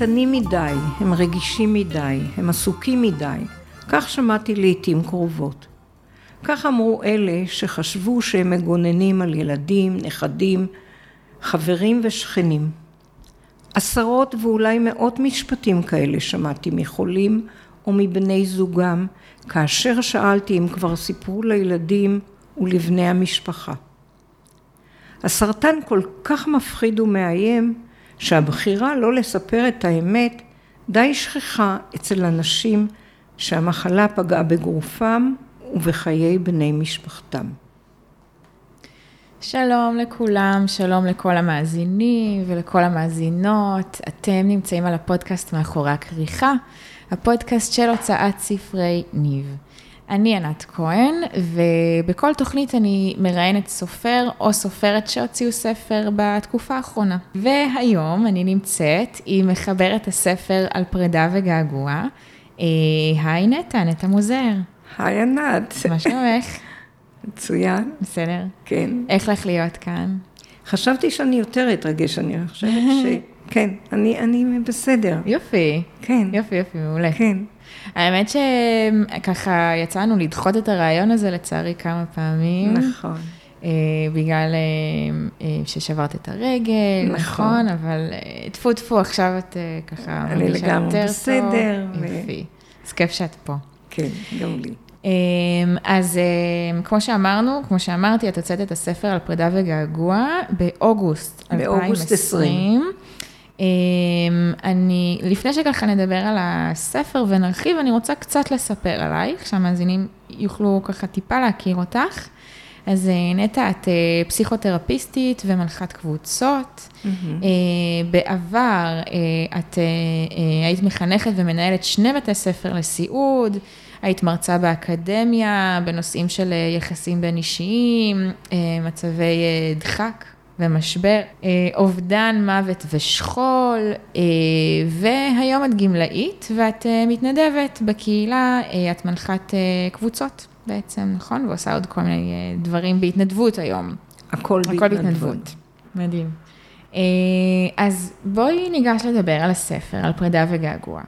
קטנים מדי, הם רגישים מדי, הם עסוקים מדי. כך שמעתי לעתים קרובות. כך אמרו אלה שחשבו שהם מגוננים על ילדים, נכדים, חברים ושכנים. עשרות ואולי מאות משפטים כאלה שמעתי מחולים או מבני זוגם, כאשר שאלתי אם כבר סיפרו לילדים ולבני המשפחה. הסרטן כל כך מפחיד ומאיים, שהבחירה לא לספר את האמת די שכיחה אצל אנשים שהמחלה פגעה בגופם ובחיי בני משפחתם. שלום לכולם, שלום לכל המאזינים ולכל המאזינות. אתם נמצאים על הפודקאסט מאחורי הכריכה, הפודקאסט של הוצאת ספרי ניב. אני ענת כהן, ובכל תוכנית אני מראיינת סופר או סופרת שהוציאו ספר בתקופה האחרונה. והיום אני נמצאת עם מחברת הספר על פרידה וגעגוע. אה, היי נטע, נטע מוזר. היי ענת. מה שלומך? מצוין. בסדר. כן. איך לך להיות כאן? חשבתי שאני יותר אתרגש, אני חושבת ש... כן, אני, אני בסדר. יופי. כן. יופי, יופי, מעולה. כן. האמת שככה יצאנו לדחות את הרעיון הזה לצערי כמה פעמים. נכון. אה, בגלל אה, אה, ששברת את הרגל, נכון. נכון, אבל טפו טפו, עכשיו את ככה אני מרגישה לגמרי יותר בסדר, טוב. ו- יופי. אז כיף שאת פה. כן, גם לי. אה, אז כמו שאמרנו, כמו שאמרתי, את הוצאת את הספר על פרידה וגעגוע באוגוסט באוגוסט 2020. אה, אני, לפני שככה נדבר על הספר ונרחיב, אני רוצה קצת לספר עלייך, שהמאזינים יוכלו ככה טיפה להכיר אותך. אז אה, נטע, את אה, פסיכותרפיסטית ומנחת קבוצות. אה, בעבר את היית מחנכת ומנהלת שני בתי ספר לסיעוד, היית מרצה באקדמיה בנושאים של יחסים בין אישיים, מצבי דחק ומשבר, אה, אובדן, מוות ושכול, אה, והיום את גמלאית ואת אה, מתנדבת בקהילה, אה, את מנחת אה, קבוצות בעצם, נכון? ועושה עוד כל מיני אה, דברים בהתנדבות היום. הכל הכל בהתנדבות. מדהים. אה, אז בואי ניגש לדבר על הספר, על פרידה וגעגוע.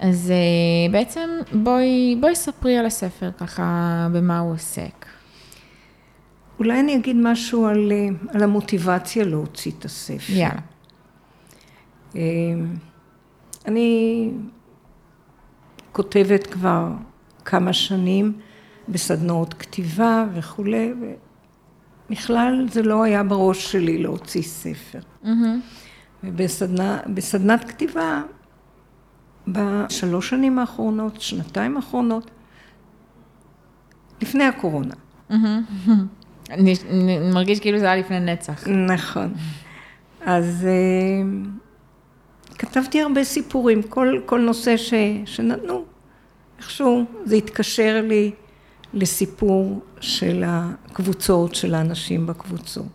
אז אה, בעצם בואי, בואי ספרי על הספר ככה, במה הוא עוסק. אולי אני אגיד משהו על, אה, על המוטיבציה להוציא את הספר. יאללה. אה, אני כותבת כבר כמה שנים בסדנאות כתיבה וכולי, ובכלל זה לא היה בראש שלי להוציא ספר. מהמם. ובסדנת כתיבה, בשלוש שנים האחרונות, שנתיים האחרונות, לפני הקורונה. מהמם. אני אני מרגיש כאילו זה היה לפני נצח. נכון. אז אה, כתבתי הרבה סיפורים, כל, כל נושא ש, שנתנו, איכשהו זה התקשר לי לסיפור של הקבוצות, של האנשים בקבוצות.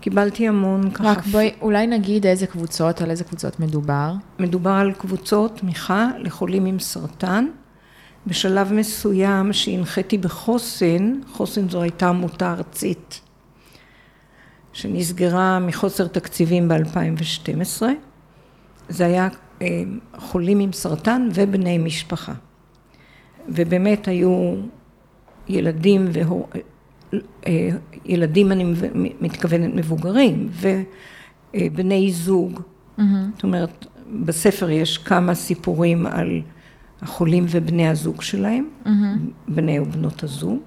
וקיבלתי המון ככה, רק בואי, אולי נגיד איזה קבוצות, על איזה קבוצות מדובר. מדובר על קבוצות תמיכה לחולים עם סרטן. בשלב מסוים שהנחיתי בחוסן, חוסן זו הייתה עמותה ארצית שנסגרה מחוסר תקציבים ב-2012. זה היה אה, חולים עם סרטן ובני משפחה. ובאמת היו ילדים, והור... אה, ילדים אני מתכוונת מבוגרים, ובני זוג. מהמם. זאת אומרת, בספר יש כמה סיפורים על החולים ובני הזוג שלהם, מהמם. בני ובנות הזוג.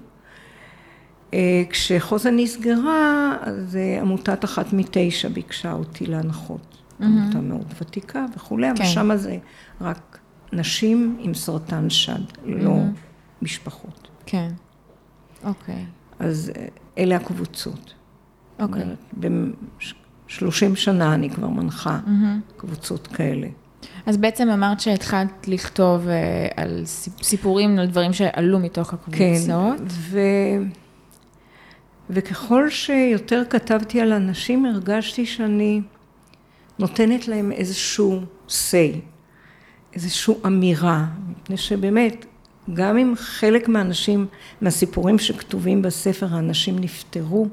אה, כשחוזן נסגרה, אז אה, עמותת אחת מתשע ביקשה אותי להנחות. עמותה מאוד ותיקה וכולי, אבל כן. שמה זה רק נשים עם סרטן שד, לא משפחות. כן. אוקיי. אז אה, אלה הקבוצות. אוקיי. ב-30 שנה אני כבר מנחה מהמם. קבוצות כאלה. אז בעצם אמרת שהתחלת לכתוב אה, על סיפ- סיפורים, על דברים שעלו מתוך הקבוצות. כן, ו... וככל שיותר כתבתי על אנשים, הרגשתי שאני נותנת להם איזשהו say, איזושהי אמירה, מפני שבאמת, גם אם חלק מהאנשים, מהסיפורים שכתובים בספר, האנשים נפטרו,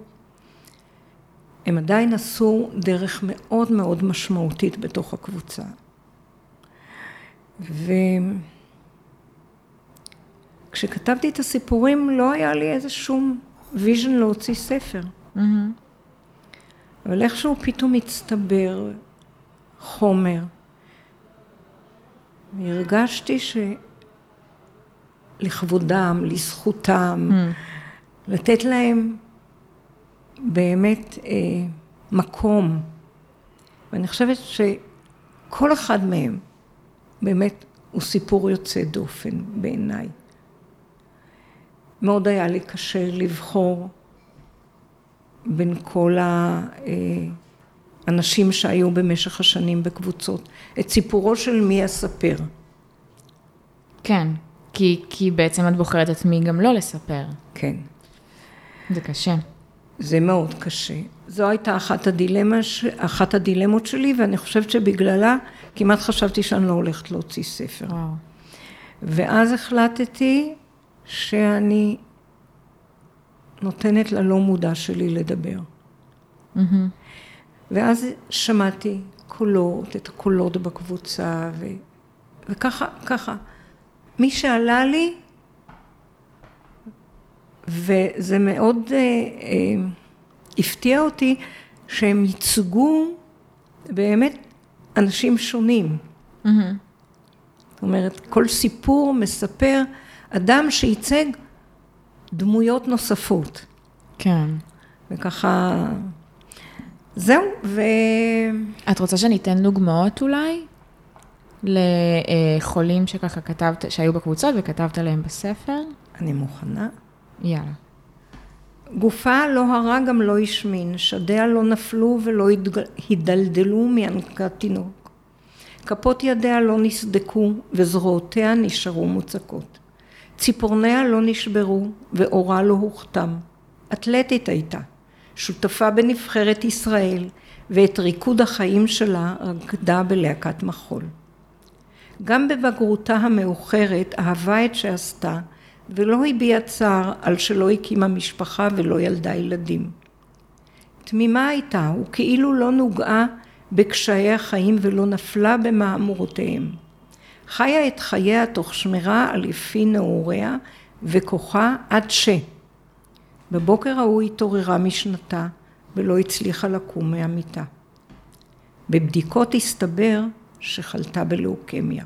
הם עדיין עשו דרך מאוד מאוד משמעותית בתוך הקבוצה. וכשכתבתי את הסיפורים לא היה לי איזה שום vision להוציא ספר. Mm-hmm. אבל איכשהו פתאום הצטבר חומר. והרגשתי שלכבודם, לזכותם, mm. לתת להם באמת אה, מקום. ואני חושבת שכל אחד מהם באמת הוא סיפור יוצא דופן בעיניי. מאוד היה לי קשה לבחור בין כל האנשים שהיו במשך השנים בקבוצות. את סיפורו של מי אספר. כן, כי, כי בעצם את בוחרת את מי גם לא לספר. כן. זה קשה. זה מאוד קשה. זו הייתה אחת, הדילמה, אחת הדילמות שלי, ואני חושבת שבגללה כמעט חשבתי שאני לא הולכת להוציא ספר. וואו. ואז החלטתי שאני נותנת ללא מודע שלי לדבר. Mm-hmm. ואז שמעתי קולות, את הקולות בקבוצה, ו... וככה, ככה. מי שעלה לי, וזה מאוד אה, אה, הפתיע אותי שהם ייצגו באמת אנשים שונים. Mm-hmm. זאת אומרת, כל סיפור מספר אדם שייצג דמויות נוספות. כן. וככה, זהו, ו... את רוצה שאני אתן דוגמאות אולי? לחולים שככה כתבת, שהיו בקבוצות וכתבת עליהם בספר? אני מוכנה. יאללה. גופה לא הרע גם לא השמין, שדיה לא נפלו ולא הידלדלו מינקת תינוק. כפות ידיה לא נסדקו וזרועותיה נשארו מוצקות. ציפורניה לא נשברו ואורה לא הוכתם. אתלטית הייתה, שותפה בנבחרת ישראל ואת ריקוד החיים שלה רקדה בלהקת מחול. גם בבגרותה המאוחרת אהבה את שעשתה ולא הביעה צער על שלא הקימה משפחה ולא ילדה ילדים. תמימה הייתה וכאילו לא נוגעה בקשיי החיים ולא נפלה במהמורותיהם. חיה את חייה תוך שמירה על יפי נעוריה וכוחה עד ש... בבוקר ההוא התעוררה משנתה ולא הצליחה לקום מהמיטה. בבדיקות הסתבר שחלתה בלאוקמיה.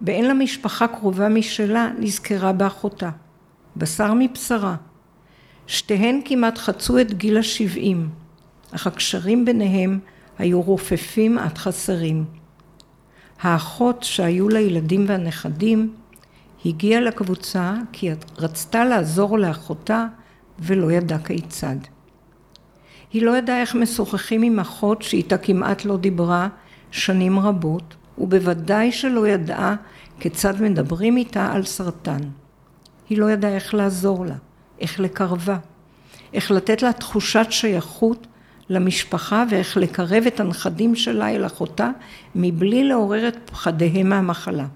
באין לה משפחה קרובה משלה, נזכרה באחותה. בשר מבשרה. שתיהן כמעט חצו את גיל השבעים, אך הקשרים ביניהם היו רופפים עד חסרים. האחות שהיו לה ילדים והנכדים הגיעה לקבוצה כי רצתה לעזור לאחותה ולא ידעה כיצד. היא לא ידעה איך משוחחים עם אחות שאיתה כמעט לא דיברה שנים רבות ובוודאי שלא ידעה כיצד מדברים איתה על סרטן. היא לא ידעה איך לעזור לה, איך לקרבה, איך לתת לה תחושת שייכות למשפחה ואיך לקרב את הנכדים שלה אל אחותה מבלי לעורר את פחדיהם מהמחלה.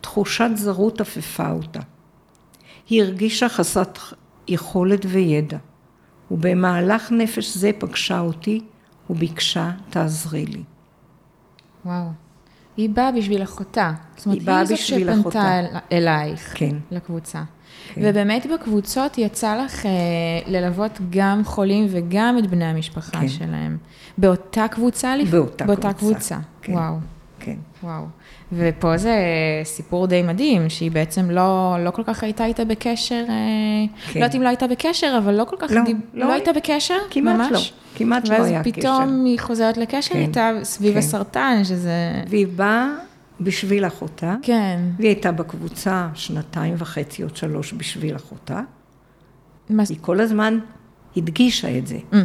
תחושת זרות עפפה אותה. היא הרגישה חסרת יכולת וידע, ובמהלך נפש זה פגשה אותי וביקשה תעזרי לי. וואו. היא באה בשביל אחותה. זאת אומרת, היא, היא זאת שפנתה אל, אלייך, כן. לקבוצה. כן. ובאמת בקבוצות יצא לך אה, ללוות גם חולים וגם את בני המשפחה כן. שלהם. באותה קבוצה? באותה, באותה קבוצה. קבוצה. כן. וואו. כן. וואו. ופה זה סיפור די מדהים, שהיא בעצם לא, לא כל כך הייתה איתה בקשר, אה, כן. לא יודעת אם לא הייתה בקשר, אבל לא כל כך, לא, דיב... לא, לא הייתה בקשר, כמעט ממש. לא, כמעט לא היה קשר. ואז פתאום היא חוזרת לקשר כן. איתה סביב כן. הסרטן, שזה... והיא באה בשביל אחותה. כן. והיא הייתה בקבוצה שנתיים וחצי עוד שלוש בשביל אחותה. מס... היא כל הזמן הדגישה את זה. Mm.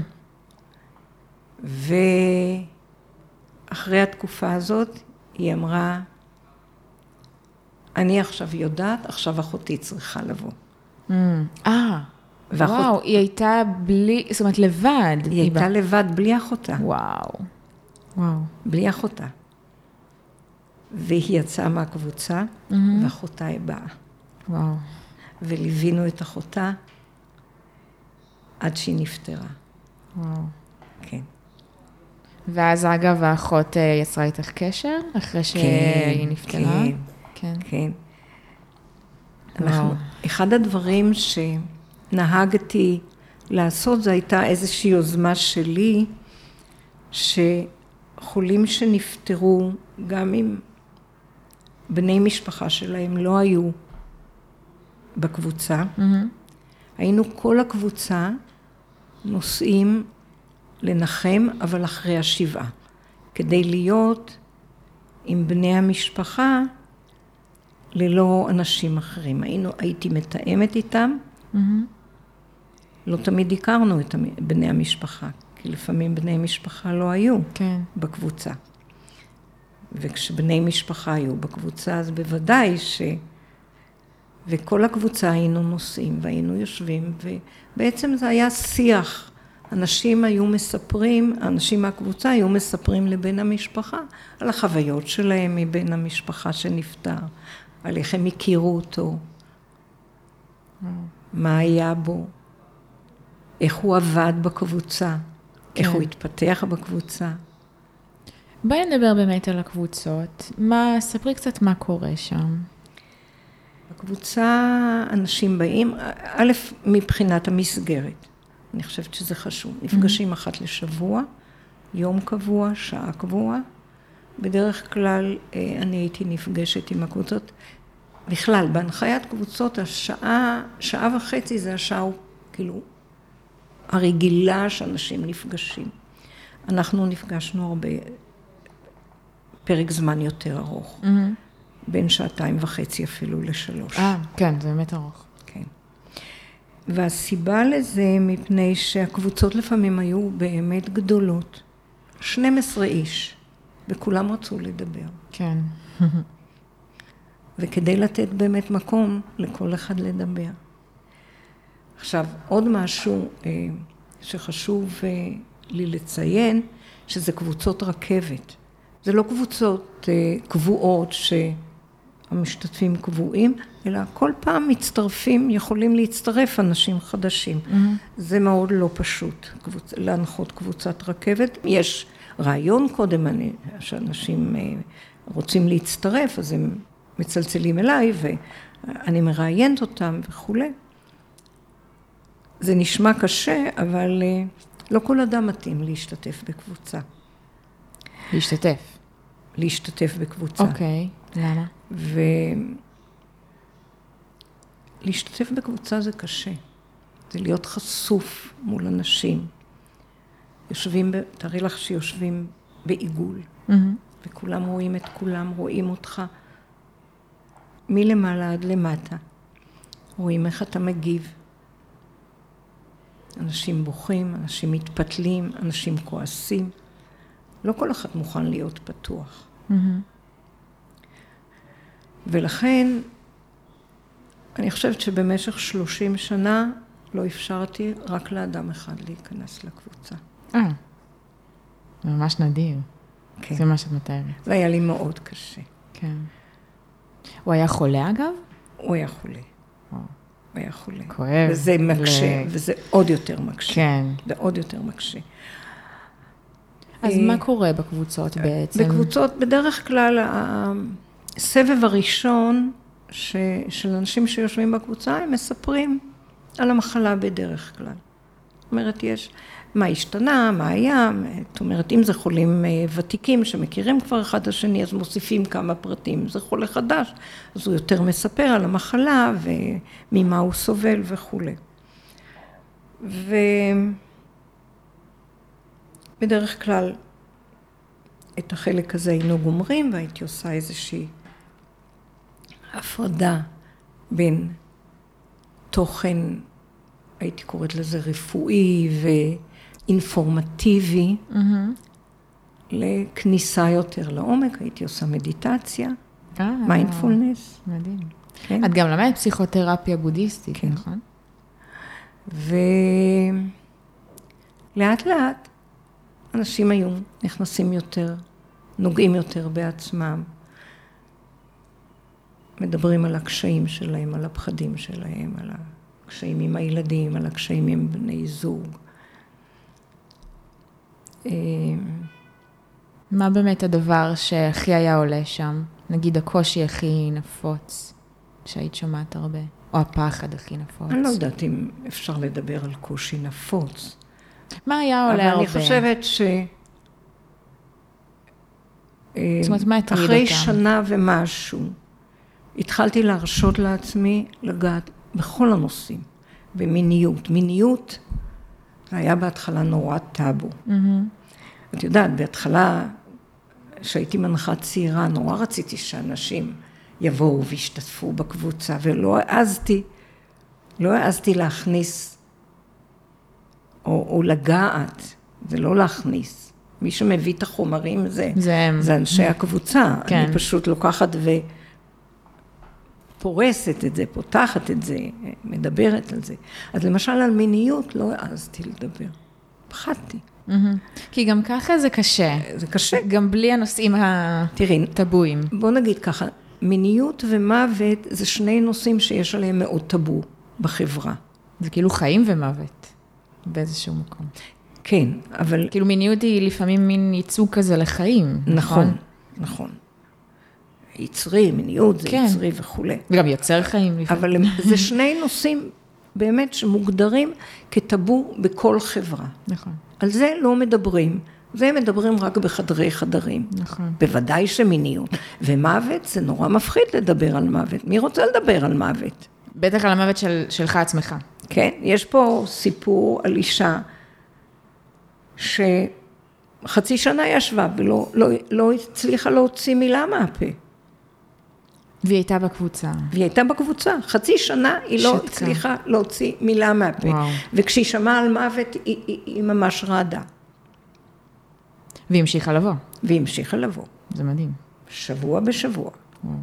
ואחרי התקופה הזאת, היא אמרה, אני עכשיו יודעת, עכשיו אחותי צריכה לבוא. Mm. ואחות... וואו, היא הייתה בלי, זאת אומרת, לבד. היא, היא הייתה בא... לבד, בלי אחותה. וואו. וואו. בלי אחותה. והיא יצאה מהקבוצה, mm-hmm. ואחותה היא באה. וואו. וליווינו את אחותה עד שהיא נפטרה. וואו. כן. ואז אגב, האחות אה, יצרה איתך קשר, אחרי שהיא נפטרה? כן, כן. כן. אנחנו, אחד הדברים שנהגתי לעשות, זו הייתה איזושהי יוזמה שלי, שחולים שנפטרו, גם אם בני משפחה שלהם לא היו בקבוצה, מהמם. היינו כל הקבוצה נוסעים לנחם, אבל אחרי השבעה, כדי להיות עם בני המשפחה ללא אנשים אחרים. היינו, הייתי מתאמת איתם, מהמם. לא תמיד הכרנו את בני המשפחה, כי לפעמים בני משפחה לא היו כן. בקבוצה. וכשבני משפחה היו בקבוצה, אז בוודאי ש... וכל הקבוצה היינו נוסעים והיינו יושבים, ובעצם זה היה שיח. אנשים היו מספרים, האנשים מהקבוצה היו מספרים לבן המשפחה על החוויות שלהם מבן המשפחה שנפטר, על איך הם הכירו אותו, מה היה בו, איך הוא עבד בקבוצה, איך כן. הוא התפתח בקבוצה. בואי נדבר באמת על הקבוצות. מה, ספרי קצת מה קורה שם. בקבוצה אנשים באים, א', מבחינת המסגרת, אני חושבת שזה חשוב. נפגשים אחת לשבוע, יום קבוע, שעה קבועה. בדרך כלל אה, אני הייתי נפגשת עם הקבוצות. בכלל, בהנחיית קבוצות, השעה, שעה וחצי זה השעה, כאילו, הרגילה שאנשים נפגשים. אנחנו נפגשנו הרבה, פרק זמן יותר ארוך. מהמם. בין שעתיים וחצי אפילו לשלוש. אה, כן, זה באמת ארוך. כן. והסיבה לזה, מפני שהקבוצות לפעמים היו באמת גדולות. 12 איש, וכולם רצו לדבר. כן. וכדי לתת באמת מקום לכל אחד לדבר. עכשיו, עוד משהו אה, שחשוב אה, לי לציין, שזה קבוצות רכבת. זה לא קבוצות אה, קבועות שהמשתתפים קבועים, אלא כל פעם מצטרפים, יכולים להצטרף אנשים חדשים. זה מאוד לא פשוט, קבוצ... להנחות קבוצת רכבת. יש רעיון קודם, אני, שאנשים רוצים להצטרף, אז הם מצלצלים אליי ואני מראיינת אותם וכולי. זה נשמע קשה, אבל אה, לא כל אדם מתאים להשתתף בקבוצה. להשתתף. להשתתף בקבוצה. אוקיי, למה? ולהשתתף בקבוצה זה קשה. זה להיות חשוף מול אנשים. יושבים, ב... תארי לך שיושבים בעיגול, מהמם. וכולם רואים את כולם, רואים אותך מלמעלה עד למטה. רואים איך אתה מגיב. אנשים בוכים, אנשים מתפתלים, אנשים כועסים. לא כל אחד מוכן להיות פתוח. מהמם. ולכן, אני חושבת שבמשך 30 שנה לא אפשרתי רק לאדם אחד להיכנס לקבוצה. אה, זה ממש נדיר. כן. זה מה שאת מתארת. והיה לי מאוד קשה. כן. הוא היה חולה אגב? הוא היה חולה. וואו. הוא היה חולה. כואב. וזה מקשה, ל- וזה עוד יותר מקשה. כן. זה עוד יותר מקשה. אז אה, מה קורה בקבוצות בעצם? בקבוצות, בדרך כלל, הסבב הראשון ש, של אנשים שיושבים בקבוצה, הם מספרים על המחלה בדרך כלל. אומרת, יש מה השתנה, מה היה, זאת אומרת, אם זה חולים אה, ותיקים שמכירים כבר אחד השני, אז מוסיפים כמה פרטים. זה חולה חדש, אז הוא יותר מספר על המחלה וממה הוא סובל וכולי. ובדרך כלל את החלק הזה היינו גומרים והייתי עושה איזושהי הפרדה בין תוכן, הייתי קוראת לזה רפואי ואינפורמטיבי, מהמם. לכניסה יותר לעומק, הייתי עושה מדיטציה, אה, מיינדפולנס, מדהים. כן? את גם למדת פסיכותרפיה בודהיסטית, כן. נכון? ולאט לאט אנשים היו נכנסים יותר, נוגעים יותר בעצמם, מדברים על הקשיים שלהם, על הפחדים שלהם, על הקשיים עם הילדים, על הקשיים עם בני זוג. אה, מה באמת הדבר שהכי היה עולה שם? נגיד הקושי הכי נפוץ, שהיית שומעת הרבה, או הפחד הכי נפוץ. אני לא יודעת אם אפשר לדבר על קושי נפוץ. מה היה עולה אבל הרבה? אני חושבת ש... זאת אומרת, מה הטריד אחרי אותם? שנה ומשהו, התחלתי להרשות לעצמי לגעת בכל הנושאים, במיניות. מיניות היה בהתחלה נורא טאבו. מהמם. את יודעת, בהתחלה, כשהייתי מנחה צעירה, נורא רציתי שאנשים יבואו וישתתפו בקבוצה, ולא העזתי, לא העזתי להכניס, או, או לגעת, זה לא להכניס. מי שמביא את החומרים זה, זה. זה אנשי הקבוצה. כן. אני פשוט לוקחת ופורסת את זה, פותחת את זה, מדברת על זה. אז למשל על מיניות לא העזתי לדבר. פחדתי. כי גם ככה זה קשה, זה קשה. גם בלי הנושאים הטבויים. בוא נגיד ככה, מיניות ומוות זה שני נושאים שיש עליהם מאוד טאבו בחברה. זה כאילו חיים ומוות, באיזשהו מקום. כן, אבל כאילו מיניות היא לפעמים מין ייצוג כזה לחיים, נכון, נכון. יצרי, מיניות זה כן. יצרי וכולי. וגם יוצר חיים. אבל זה שני נושאים באמת שמוגדרים כטאבו בכל חברה. נכון, על זה לא מדברים. זה מדברים רק בחדרי חדרים. נכון. בוודאי שמיניות. ומוות, זה נורא מפחיד לדבר על מוות. מי רוצה לדבר על מוות? בטח על המוות של, שלך עצמך. כן, יש פה סיפור על אישה שחצי שנה ישבה ולא לא, לא הצליחה להוציא מילה מהפה. והיא הייתה בקבוצה. והיא הייתה בקבוצה, חצי שנה היא לא שתקה. הצליחה להוציא מילה מהפה. וואו. וכשהיא שמעה על מוות, היא, היא, היא ממש רעדה. והיא המשיכה לבוא. והיא המשיכה לבוא, זה מדהים. שבוע בשבוע. וואו.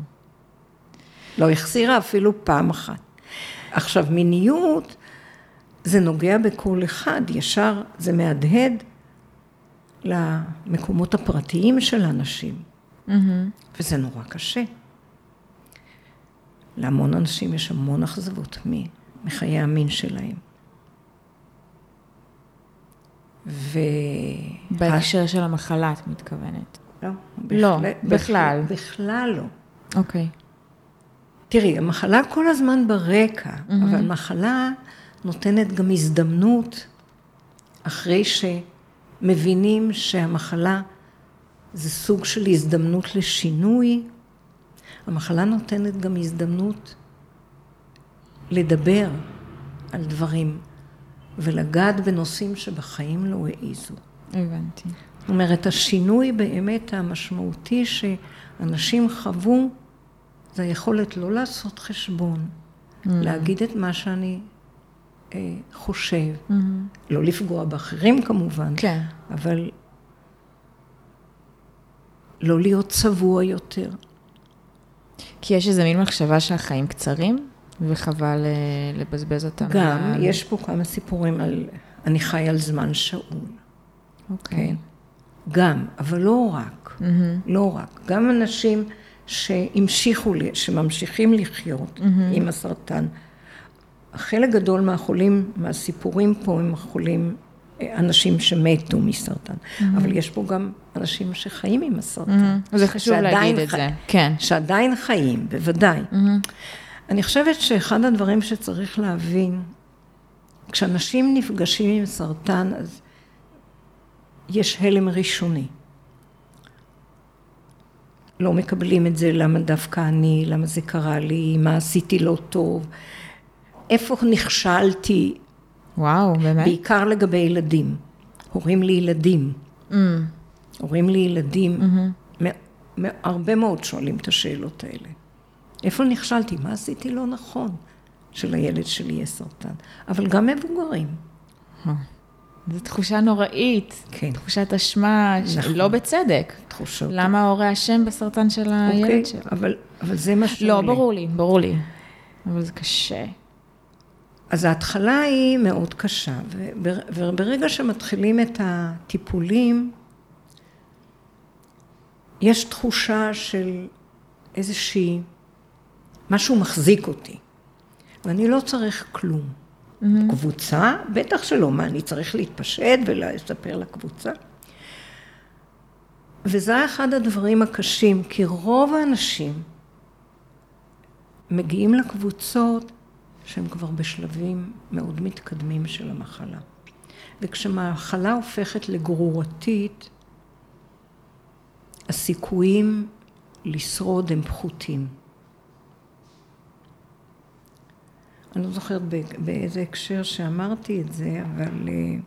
לא החסירה אפילו פעם אחת. עכשיו, מיניות, זה נוגע בכל אחד, ישר זה מהדהד למקומות הפרטיים של האנשים, מהמם. וזה נורא קשה. להמון אנשים יש המון אכזבות מחיי המין שלהם. ו... בהקשר של המחלה, את מתכוונת. לא, לא, בהחלט- בכלל. בכלל לא. אוקיי. תראי, המחלה כל הזמן ברקע, mm-hmm. אבל מחלה נותנת גם הזדמנות, אחרי שמבינים שהמחלה זה סוג של הזדמנות לשינוי, המחלה נותנת גם הזדמנות לדבר על דברים ולגעת בנושאים שבחיים לא העיזו. הבנתי. זאת אומרת, השינוי באמת המשמעותי שאנשים חוו, זה היכולת לא לעשות חשבון, mm. להגיד את מה שאני אה, חושב, mm-hmm. לא לפגוע באחרים כמובן, כן. אבל לא להיות צבוע יותר. כי יש איזה מין מחשבה שהחיים קצרים, וחבל אה, לבזבז אותם. גם, על- יש פה כמה סיפורים על, אני חי על זמן שאול, אוקיי. כן? גם, אבל לא רק, מהמם. לא רק. גם אנשים שהמשיכו, שממשיכים לחיות עם הסרטן. חלק גדול מהחולים, מהסיפורים פה הם החולים, אה, אנשים שמתו מסרטן. אבל יש פה גם אנשים שחיים עם הסרטן. מהמם. זה חשוב להגיד את זה. כן. שעדיין חיים, בוודאי. מהמם. אני חושבת שאחד הדברים שצריך להבין, כשאנשים נפגשים עם סרטן, אז יש הלם ראשוני. לא מקבלים את זה, למה דווקא אני, למה זה קרה לי, מה עשיתי לא טוב, איפה נכשלתי, וואו, באמת? בעיקר לגבי ילדים. הורים לילדים. אמ, הורים לילדים, מ- הרבה מאוד שואלים את השאלות האלה. איפה נכשלתי? מה עשיתי לא נכון? שלילד שלי יהיה סרטן. אבל גם מבוגרים. זו תחושה נוראית. כן. תחושת אשמה, ש- נכון. לא בצדק. תחושות. למה ההורה אשם בסרטן של הילד אוקיי, שלו? אבל, אבל זה מה לא, שעולה. ברור לי, ברור לי. אבל זה קשה. אז ההתחלה היא מאוד קשה, ובר- וברגע שמתחילים את הטיפולים, יש תחושה של איזושהי, משהו מחזיק אותי, ואני לא צריך כלום. קבוצה? בטח שלא, מה, אני צריך להתפשט ולספר לקבוצה? וזה היה אחד הדברים הקשים, כי רוב האנשים מגיעים לקבוצות שהם כבר בשלבים מאוד מתקדמים של המחלה. וכשמחלה הופכת לגרורתית, הסיכויים לשרוד הם פחותים. אני לא זוכרת באיזה הקשר שאמרתי את זה, אבל... אה,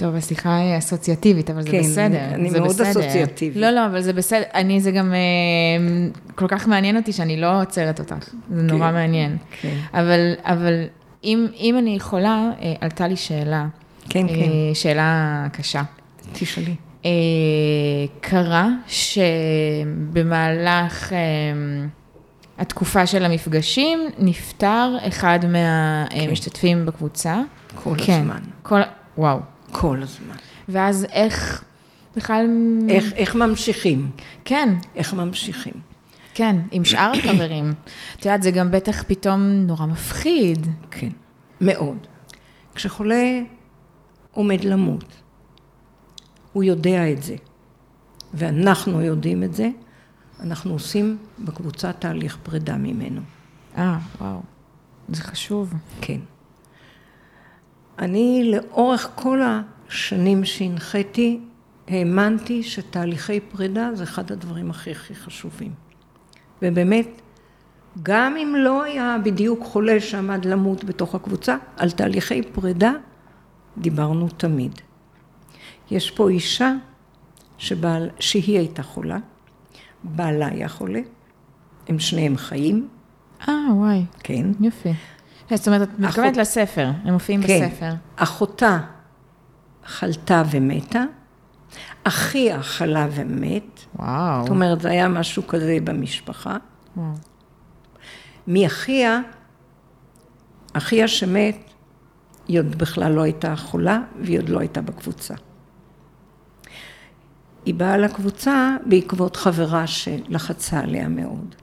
טוב, השיחה היא אסוציאטיבית, אבל זה כן, בסדר. כן, אני מאוד בסדר. אסוציאטיבית. לא, לא, אבל זה בסדר. אני, זה גם אה, כל כך מעניין אותי שאני לא עוצרת אותך. זה כן, נורא מעניין. כן. אבל, אבל אם, אם אני יכולה, אה, עלתה לי שאלה. כן, אה, כן. שאלה קשה. תשאלי. אה, קרה שבמהלך... אה, התקופה של המפגשים, נפטר אחד מהמשתתפים כן. בקבוצה. כל כן. הזמן. כל, וואו. כל הזמן. ואז איך בכלל... איך, איך ממשיכים. כן. איך ממשיכים. כן, עם שאר החברים. את יודעת, זה גם בטח פתאום נורא מפחיד. כן, מאוד. כשחולה עומד למות, הוא יודע את זה, ואנחנו יודעים את זה, אנחנו עושים בקבוצה תהליך פרידה ממנו. אה, וואו. זה חשוב. כן. אני לאורך כל השנים שהנחיתי, האמנתי שתהליכי פרידה זה אחד הדברים הכי הכי חשובים. ובאמת, גם אם לא היה בדיוק חולה שעמד למות בתוך הקבוצה, על תהליכי פרידה דיברנו תמיד. יש פה אישה שבעל, שהיא הייתה חולה, בעלה היה חולה, הם שניהם חיים. אה, וואי. כן. יופי. זאת אומרת, את מתכוונת אחות... לספר, הם מופיעים כן. בספר. אחותה חלתה ומתה, אחיה חלה ומת. וואו. זאת אומרת, זה היה משהו כזה במשפחה. וואו. מאחיה, אחיה שמת, היא עוד בכלל לא הייתה חולה, והיא עוד לא הייתה בקבוצה. היא באה לקבוצה בעקבות חברה שלחצה עליה מאוד.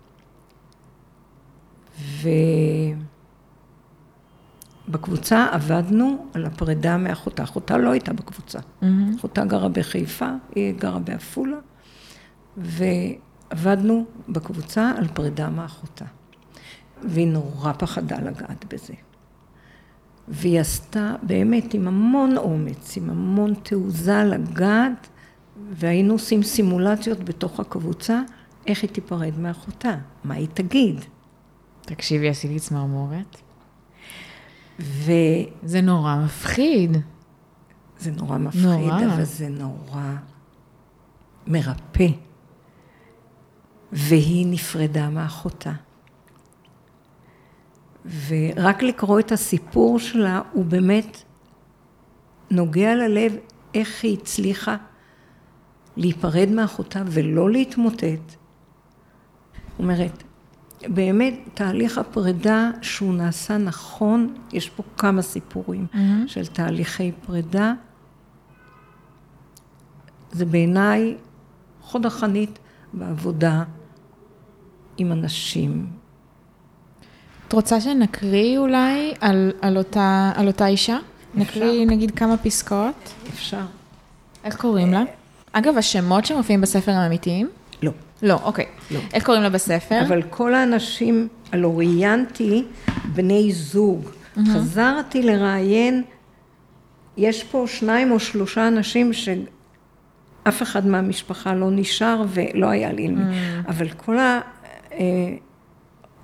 ובקבוצה עבדנו על הפרידה מאחותה. אחותה לא הייתה בקבוצה. Mm-hmm. אחותה גרה בחיפה, היא גרה בעפולה, ועבדנו בקבוצה על פרידה מאחותה. והיא נורא פחדה לגעת בזה. והיא עשתה באמת עם המון אומץ, עם המון תעוזה לגעת והיינו עושים סימולציות בתוך הקבוצה, איך היא תיפרד מאחותה, מה היא תגיד. תקשיבי, עשיתי צמרמורת. ו... זה נורא מפחיד. זה נורא מפחיד, נורא. אבל זה נורא מרפא. והיא נפרדה מאחותה. ורק לקרוא את הסיפור שלה, הוא באמת נוגע ללב איך היא הצליחה להיפרד מאחותה ולא להתמוטט. אומרת, באמת תהליך הפרידה שהוא נעשה נכון, יש פה כמה סיפורים mm-hmm. של תהליכי פרידה. זה בעיניי חוד החנית בעבודה עם אנשים. את רוצה שנקריא אולי על, על, אותה, על אותה אישה? אפשר. נקריא נגיד כמה פסקאות? אפשר. איך קוראים לה? אגב, השמות שמופיעים בספר הם אמיתיים? לא. לא, אוקיי. לא. איך קוראים לה בספר? אבל כל האנשים, הלא ראיינתי בני זוג. Mm-hmm. חזרתי לראיין, יש פה שניים או שלושה אנשים שאף אחד מהמשפחה לא נשאר ולא היה לי... Mm-hmm. אבל כל ה... אה,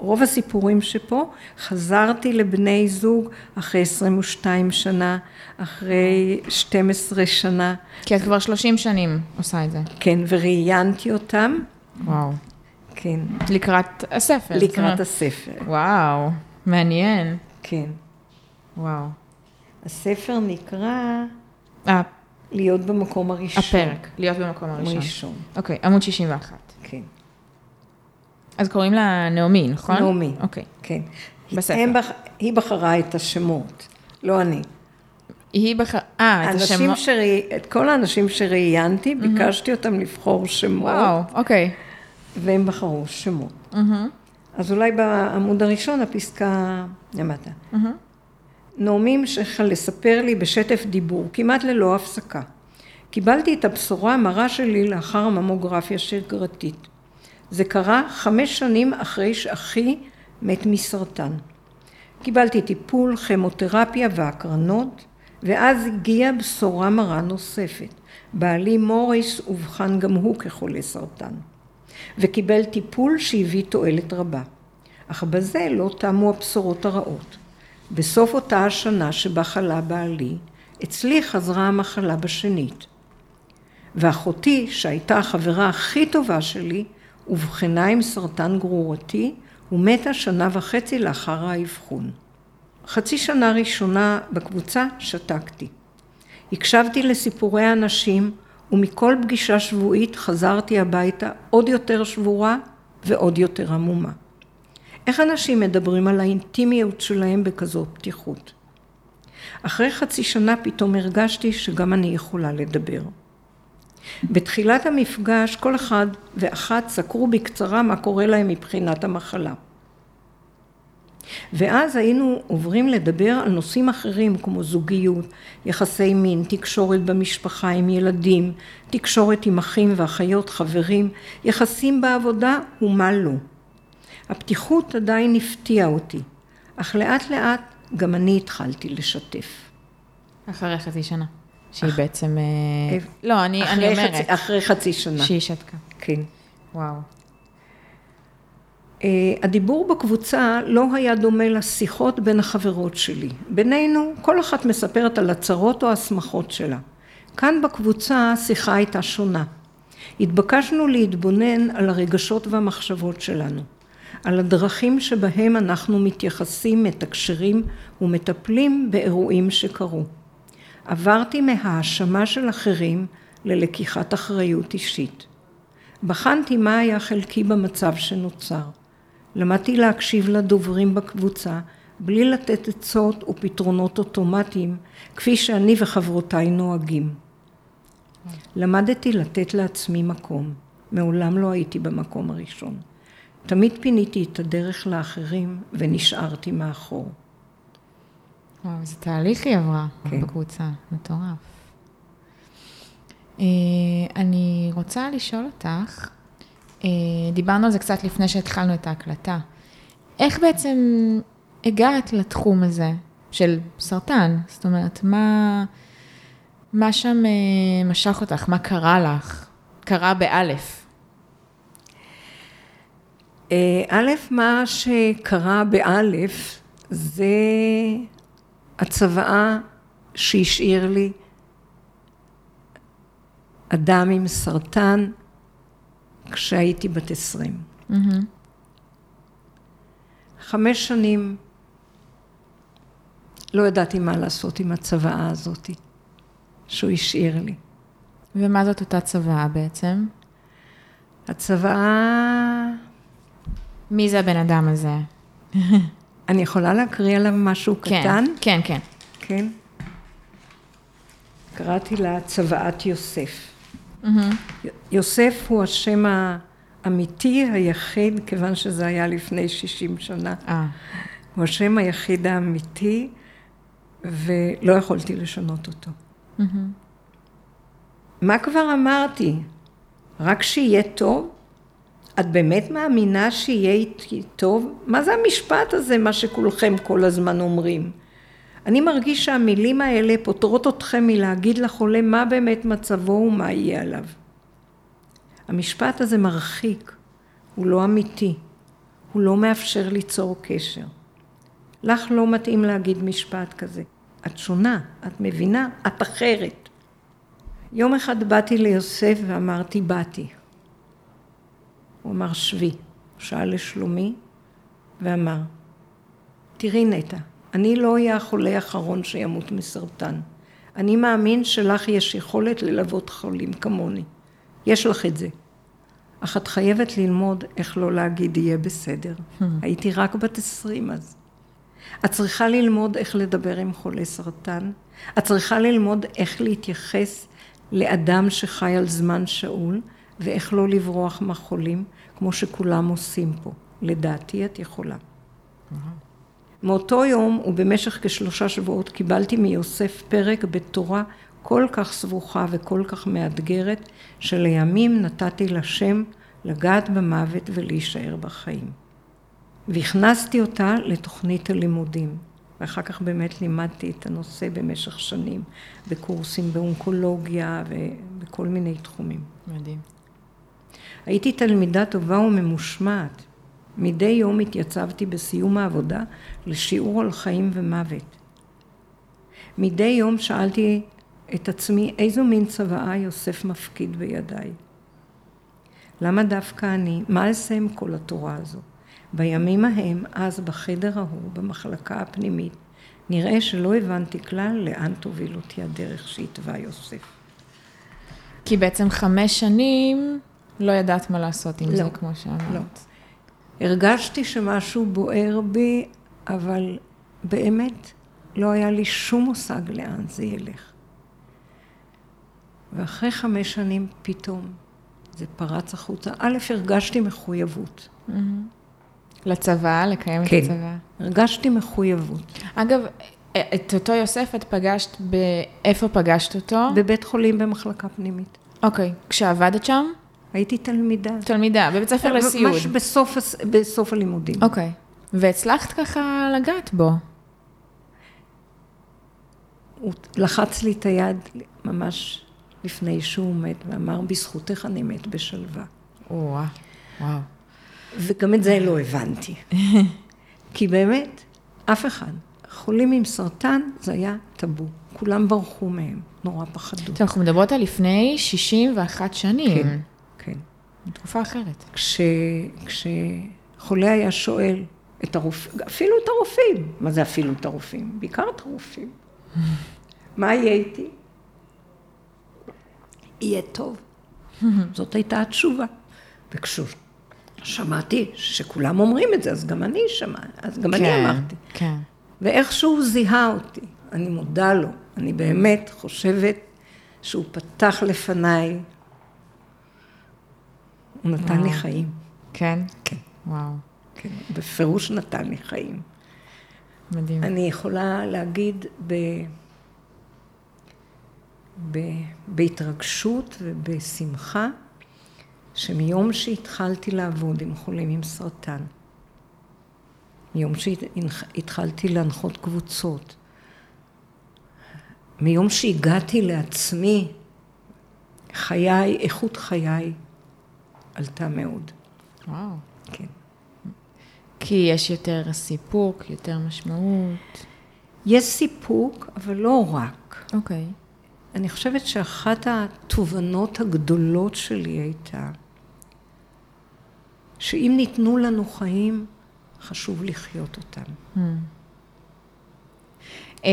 רוב הסיפורים שפה, חזרתי לבני זוג אחרי 22 שנה, אחרי 12 שנה. כי את כבר 30 שנים עושה את זה. כן, וראיינתי אותם. וואו. כן. לקראת הספר. לקראת הספר. וואו, מעניין. כן. וואו. הספר נקרא... להיות במקום הראשון. הפרק, להיות במקום הראשון. ראשון. אוקיי, עמוד 61. כן. אז קוראים לה נעמי, נכון? נעמי. אוקיי. כן. בספר. בח... היא בחרה את השמות, לא אני. היא בחרה, אה, את השמות. שראי... את כל האנשים שראיינתי, mm-hmm. ביקשתי אותם לבחור שמות. וואו, אוקיי. והם בחרו שמות. Mm-hmm. אז אולי בעמוד הראשון, הפסקה למטה. Mm-hmm. נעמי המשיכה לספר לי בשטף דיבור, כמעט ללא הפסקה. קיבלתי את הבשורה המרה שלי לאחר הממוגרפיה שגרתית. זה קרה חמש שנים אחרי שאחי מת מסרטן. קיבלתי טיפול, כימותרפיה והקרנות, ואז הגיעה בשורה מרה נוספת. בעלי מוריס אובחן גם הוא כחולה סרטן, וקיבל טיפול שהביא תועלת רבה. אך בזה לא תמו הבשורות הרעות. בסוף אותה השנה שבה חלה בעלי, אצלי חזרה המחלה בשנית. ואחותי, שהייתה החברה הכי טובה שלי, אובחנה עם סרטן גרורתי ומתה שנה וחצי לאחר האבחון. חצי שנה ראשונה בקבוצה שתקתי. הקשבתי לסיפורי האנשים ומכל פגישה שבועית חזרתי הביתה עוד יותר שבורה ועוד יותר עמומה. איך אנשים מדברים על האינטימיות שלהם בכזאת פתיחות? אחרי חצי שנה פתאום הרגשתי שגם אני יכולה לדבר. בתחילת המפגש כל אחד ואחת סקרו בקצרה מה קורה להם מבחינת המחלה. ואז היינו עוברים לדבר על נושאים אחרים כמו זוגיות, יחסי מין, תקשורת במשפחה עם ילדים, תקשורת עם אחים ואחיות, חברים, יחסים בעבודה ומה לא. הפתיחות עדיין הפתיעה אותי, אך לאט לאט גם אני התחלתי לשתף. אחרי חצי שנה. שהיא אח... בעצם... אה, לא, אני, אני אומרת. חצי, אחרי חצי שנה. שהיא שתקה. כן. וואו. Uh, הדיבור בקבוצה לא היה דומה לשיחות בין החברות שלי. בינינו, כל אחת מספרת על הצרות או השמחות שלה. כאן בקבוצה השיחה הייתה שונה. התבקשנו להתבונן על הרגשות והמחשבות שלנו. על הדרכים שבהם אנחנו מתייחסים, מתקשרים ומטפלים באירועים שקרו. עברתי מהאשמה של אחרים ללקיחת אחריות אישית. בחנתי מה היה חלקי במצב שנוצר. למדתי להקשיב לדוברים בקבוצה בלי לתת עצות ופתרונות אוטומטיים כפי שאני וחברותיי נוהגים. למדתי לתת לעצמי מקום. מעולם לא הייתי במקום הראשון. תמיד פיניתי את הדרך לאחרים ונשארתי מאחור. וואו, איזה תהליך היא עברה כן. בקבוצה, מטורף. אה, אני רוצה לשאול אותך, אה, דיברנו על זה קצת לפני שהתחלנו את ההקלטה. איך בעצם הגעת לתחום הזה של סרטן? זאת אומרת, מה, מה שם אה, משך אותך? מה קרה לך? קרה באלף. א', מה שקרה באלף זה הצוואה שהשאיר לי אדם עם סרטן כשהייתי בת עשרים. Mm-hmm. חמש שנים לא ידעתי מה לעשות עם הצוואה הזאת שהוא השאיר לי. ומה זאת אותה צוואה בעצם? הצוואה מי זה הבן אדם הזה? אני יכולה להקריא עליו משהו כן, קטן? כן, כן. כן. קראתי לה צוואת יוסף. Mm-hmm. יוסף הוא השם האמיתי היחיד, כיוון שזה היה לפני 60 שנה. אה. הוא השם היחיד האמיתי, ולא יכולתי לשנות אותו. Mm-hmm. מה כבר אמרתי? רק שיהיה טוב? את באמת מאמינה שיהיה איתי טוב? מה זה המשפט הזה, מה שכולכם כל הזמן אומרים? אני מרגיש שהמילים האלה פותרות אתכם מלהגיד לחולה מה באמת מצבו ומה יהיה עליו. המשפט הזה מרחיק, הוא לא אמיתי, הוא לא מאפשר ליצור קשר. לך לא מתאים להגיד משפט כזה. את שונה, את מבינה, את אחרת. יום אחד באתי ליוסף ואמרתי, באתי. הוא אמר שבי. שאל לשלומי ואמר, תראי נטע, אני לא אהיה החולה האחרון שימות מסרטן. אני מאמין שלך יש יכולת ללוות חולים כמוני. יש לך את זה. אך את חייבת ללמוד איך לא להגיד יהיה בסדר. הייתי רק בת עשרים אז. את צריכה ללמוד איך לדבר עם חולה סרטן. את צריכה ללמוד איך להתייחס לאדם שחי על זמן שאול, ואיך לא לברוח מהחולים, כמו שכולם עושים פה. לדעתי את יכולה. מאותו יום ובמשך כשלושה שבועות קיבלתי מיוסף פרק בתורה כל כך סבוכה וכל כך מאתגרת, שלימים נתתי לה שם לגעת במוות ולהישאר בחיים. והכנסתי אותה לתוכנית הלימודים. ואחר כך באמת לימדתי את הנושא במשך שנים, בקורסים באונקולוגיה ובכל מיני תחומים. מדהים. הייתי תלמידה טובה וממושמעת. מדי יום התייצבתי בסיום העבודה לשיעור על חיים ומוות. מדי יום שאלתי את עצמי איזו מין צוואה יוסף מפקיד בידיי. למה דווקא אני? מה אעשה עם כל התורה הזו? בימים ההם, אז בחדר ההוא, במחלקה הפנימית, נראה שלא הבנתי כלל לאן תוביל אותי הדרך שהתווה יוסף. כי בעצם חמש שנים לא ידעת מה לעשות עם לא, זה, כמו שאמרת. לא. הרגשתי שמשהו בוער בי, אבל באמת לא היה לי שום מושג לאן זה ילך. ואחרי חמש שנים פתאום זה פרץ החוצה. א', הרגשתי מחויבות. לצבא, לקיים כן. את הצבא. הרגשתי מחויבות. אגב, את אותו יוסף את פגשת ב... איפה פגשת אותו? בבית חולים במחלקה פנימית. אוקיי, כשעבדת שם? הייתי תלמידה. תלמידה, בבית ספר לסיעוד. ממש בסוף, בסוף הלימודים. אוקיי. והצלחת ככה לגעת בו. הוא לחץ לי את היד ממש לפני שהוא מת, ואמר, בזכותך אני מת בשלווה. וואו, וואו. וגם את זה לא הבנתי. כי באמת, אף אחד. חולים עם סרטן זה היה טאבו. כולם ברחו מהם, נורא פחדו. אנחנו מדברות על לפני 61 שנים. כן. תקופה אחרת. כש, כשחולה היה שואל את הרופאים, אפילו את הרופאים, מה זה אפילו את הרופאים? בעיקר את הרופאים. מה יהיה איתי? יהיה טוב. זאת הייתה התשובה. וכששמעתי שכולם אומרים את זה, אז גם אני שמע, אז גם אני אמרתי. כן. ואיכשהו זיהה אותי, אני מודה לו. אני באמת חושבת שהוא פתח לפניי, הוא נתן לי וואו. חיים. כן? כן. וואו, כן, בפירוש נתן לי חיים. מדהים. אני יכולה להגיד ב... ב... בהתרגשות ובשמחה, שמיום שהתחלתי לעבוד עם חולים עם סרטן, מיום שהתחלתי להנחות קבוצות, מיום שהגעתי לעצמי, חיי, איכות חיי עלתה מאוד. וואו. כן. כי יש יותר סיפוק, יותר משמעות. יש סיפוק, אבל לא רק. אוקיי. אני חושבת שאחת התובנות הגדולות שלי הייתה שאם ניתנו לנו חיים, חשוב לחיות אותם. Hmm. אמ,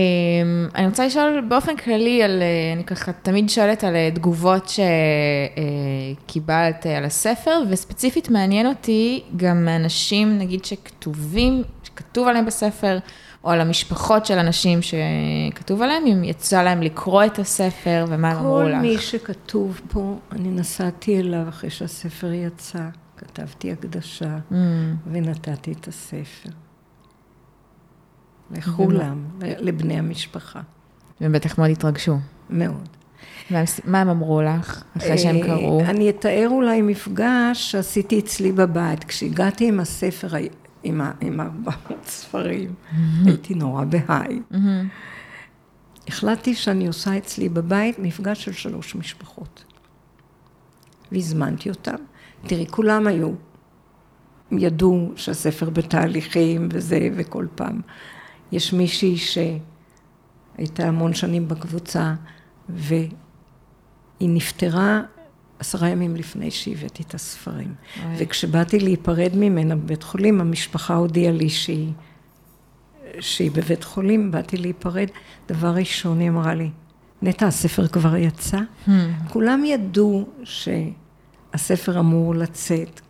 אני רוצה לשאול באופן כללי על, אה, אני ככה תמיד שואלת על אה, תגובות שקיבלת על הספר, וספציפית מעניין אותי גם מאנשים, נגיד, שכתובים, שכתוב עליהם בספר, או על המשפחות של אנשים שכתוב עליהם, אם יצא להם לקרוא את הספר, ומה הם אמרו לך. כל מי שכתוב פה, אני נסעתי אליו אחרי שהספר יצא, כתבתי הקדשה Mm, ונתתי את הספר. לכולם, לבני המשפחה. והם בטח מאוד התרגשו. מאוד. מה הם אמרו לך, אחרי שהם אה, קראו? אני אתאר אולי מפגש שעשיתי אצלי בבית. כשהגעתי עם הספר, עם ה- עם 400 ספרים, הייתי נורא בהיי. החלטתי שאני עושה אצלי בבית מפגש של שלוש משפחות. והזמנתי אותם. תראי, כולם היו, ידעו שהספר בתהליכים וזה, וכל פעם. יש מישהי שהייתה המון שנים בקבוצה, והיא נפטרה עשרה ימים לפני שהבאתי את הספרים. אוי. וכשבאתי להיפרד ממנה בבית חולים, המשפחה הודיעה לי שהיא, שהיא בבית חולים, באתי להיפרד. דבר ראשון, היא אמרה לי, נטע, הספר כבר יצא? Hmm. כולם ידעו שהספר אמור לצאת.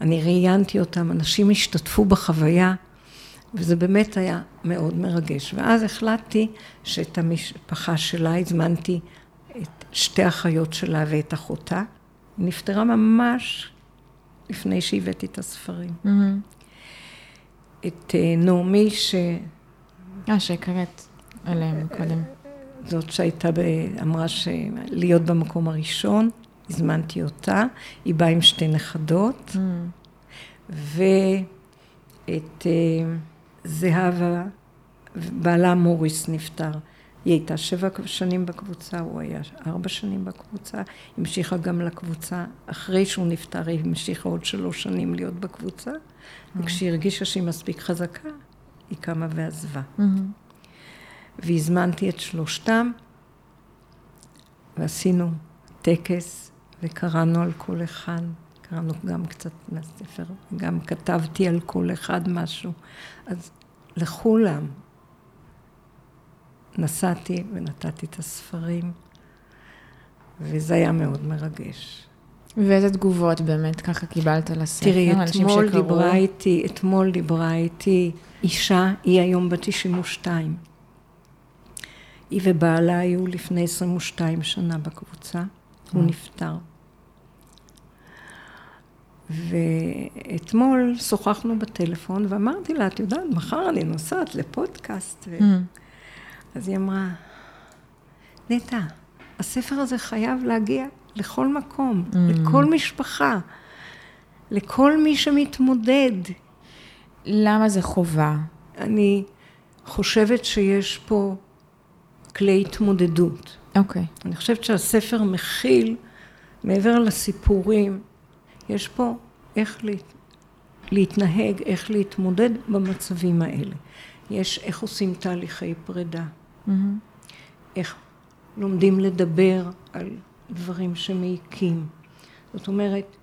אני ראיינתי אותם, אנשים השתתפו בחוויה, וזה באמת היה מאוד מרגש. ואז החלטתי שאת המשפחה שלה הזמנתי את שתי אחיות שלה ואת אחותה. היא נפטרה ממש לפני שהבאתי את הספרים. מהמם. את אה, נעמי, ש... אה, שהקראת עליהם קודם. זאת שהייתה, ב... אמרה שלהיות במקום הראשון, הזמנתי אותה, היא באה עם שתי נכדות, mm. ואת זהבה, בעלה מוריס נפטר. היא הייתה שבע שנים בקבוצה, הוא היה ארבע שנים בקבוצה, המשיכה גם לקבוצה, אחרי שהוא נפטר היא המשיכה עוד שלוש שנים להיות בקבוצה, mm-hmm. וכשהיא הרגישה שהיא מספיק חזקה, היא קמה ועזבה. Mm-hmm. והזמנתי את שלושתם, ועשינו טקס, וקראנו על כל אחד, קראנו גם קצת מהספר, גם כתבתי על כל אחד משהו. אז לכולם נסעתי ונתתי את הספרים, וזה היה מאוד מרגש. ואיזה תגובות באמת ככה קיבלת לספר? תראי, אתמול דיברה איתי, אתמול דיברה איתי אישה, היא היום בת 92. היא ובעלה היו לפני 22 שנה בקבוצה, הוא אה. נפטר. ואתמול שוחחנו בטלפון ואמרתי לה, את יודעת, מחר אני נוסעת לפודקאסט. ו... Mm. אז היא אמרה, נטע, הספר הזה חייב להגיע לכל מקום, mm. לכל משפחה, לכל מי שמתמודד. למה זה חובה? אני חושבת שיש פה כלי התמודדות. אוקיי. Okay. אני חושבת שהספר מכיל, מעבר לסיפורים, יש פה איך להת... להתנהג, איך להתמודד במצבים האלה. יש איך עושים תהליכי פרידה, mm-hmm. איך לומדים לדבר על דברים שמעיקים. זאת אומרת,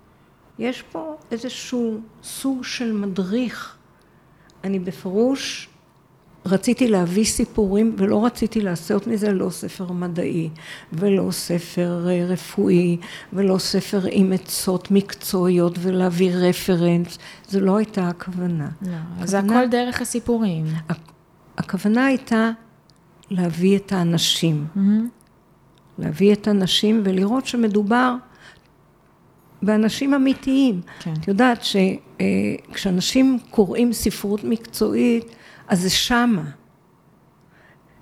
יש פה איזשהו סוג של מדריך. אני בפירוש רציתי להביא סיפורים ולא רציתי לעשות מזה לא ספר מדעי ולא ספר אה, רפואי ולא ספר עם עצות מקצועיות ולהביא רפרנס, זו לא הייתה הכוונה. לא, הכוונה, זה הכל דרך הסיפורים. הכוונה הייתה להביא את האנשים. Mm-hmm. להביא את הנשים ולראות שמדובר באנשים אמיתיים. כן. את יודעת שכשאנשים קוראים ספרות מקצועית, אז זה שמה.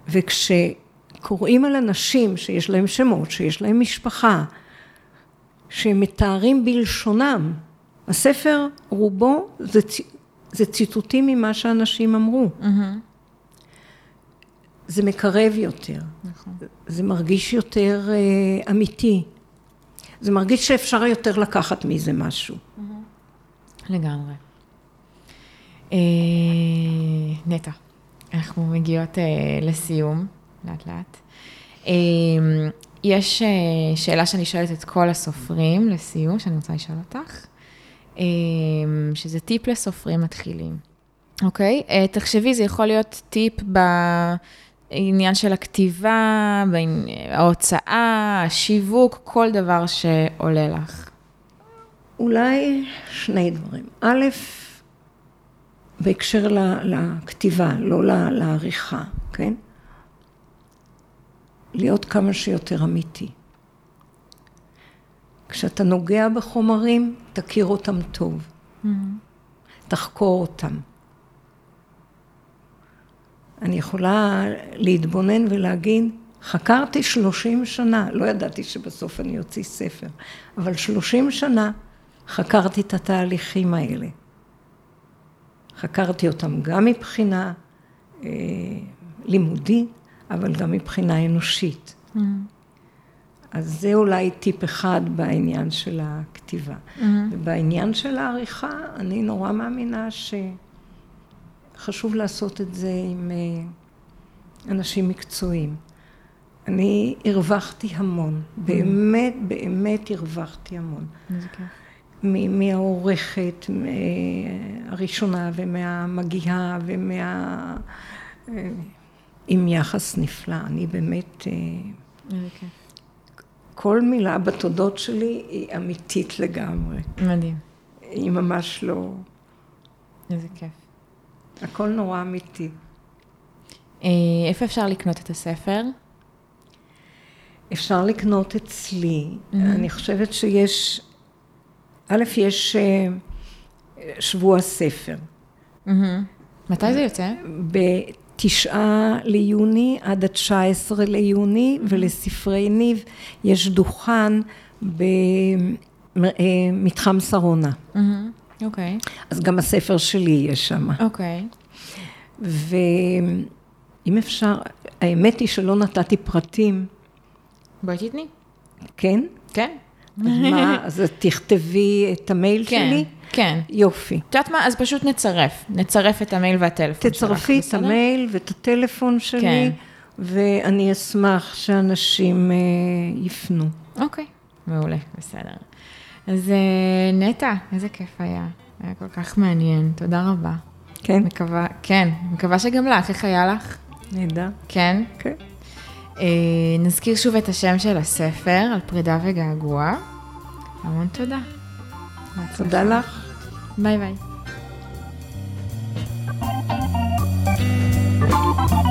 וכשקוראים על אנשים שיש להם שמות, שיש להם משפחה, שהם מתארים בלשונם, הספר רובו זה, זה ציטוטים ממה שאנשים אמרו. Mm-hmm. זה מקרב יותר, נכון. זה מרגיש יותר uh, אמיתי, זה מרגיש שאפשר יותר לקחת מזה משהו. לגמרי. אה, נטע, אנחנו מגיעות אה, לסיום, לאט לאט. אה, יש שאלה שאני שואלת את כל הסופרים לסיום, שאני רוצה לשאול אותך, שזה טיפ לסופרים מתחילים, אוקיי? תחשבי, זה יכול להיות טיפ בעניין של הכתיבה, ההוצאה, השיווק, כל דבר שעולה לך. אולי שני דברים. א', בהקשר לכתיבה, לא לעריכה, כן? להיות כמה שיותר אמיתי. כשאתה נוגע בחומרים, תכיר אותם טוב. Mm-hmm. תחקור אותם. אני יכולה להתבונן ולהגיד, חקרתי שלושים שנה, לא ידעתי שבסוף אני אוציא ספר, אבל שלושים שנה חקרתי את התהליכים האלה. חקרתי אותם גם מבחינה אה, לימודית, אבל גם מבחינה אנושית. Mm-hmm. אז זה אולי טיפ אחד בעניין של הכתיבה. Mm-hmm. ובעניין של העריכה, אני נורא מאמינה שחשוב לעשות את זה עם אה, אנשים מקצועיים. אני הרווחתי המון, mm-hmm. באמת, באמת הרווחתי המון. איזה כיף. מהעורכת הראשונה ומהמגיהה ומה... אה, עם יחס נפלא. אני באמת... אה, כל מילה בתודות שלי היא אמיתית לגמרי. מדהים. היא ממש לא... איזה כיף. הכל נורא אמיתי. אה, איפה אפשר לקנות את הספר? אפשר לקנות אצלי. Mm-hmm. אני חושבת שיש א', יש אה, שבוע ספר. מתי זה יוצא? התשעה ליוני עד התשע עשרה ליוני, ולספרי ניב יש דוכן במתחם שרונה. אוקיי. אז גם הספר שלי יהיה שם. אוקיי. ואם אפשר, האמת היא שלא נתתי פרטים, בואי תתני. כן? כן. מה, אז תכתבי את המייל כן, שלי? כן. יופי. את יודעת מה? אז פשוט נצרף. נצרף את המייל והטלפון שלך. תצרפי את בסדר? המייל ואת הטלפון שלי, כן. ואני אשמח שאנשים אה, יפנו. אוקיי, מעולה, בסדר. אז אה, נטע, איזה כיף היה. היה כל כך מעניין, תודה רבה. כן? מקווה, כן, מקווה שגם לך, איך היה לך? נהדר. כן? כן. אה, נזכיר שוב את השם של הספר, על פרידה וגעגוע. המון תודה. תודה לך. ביי ביי. thank you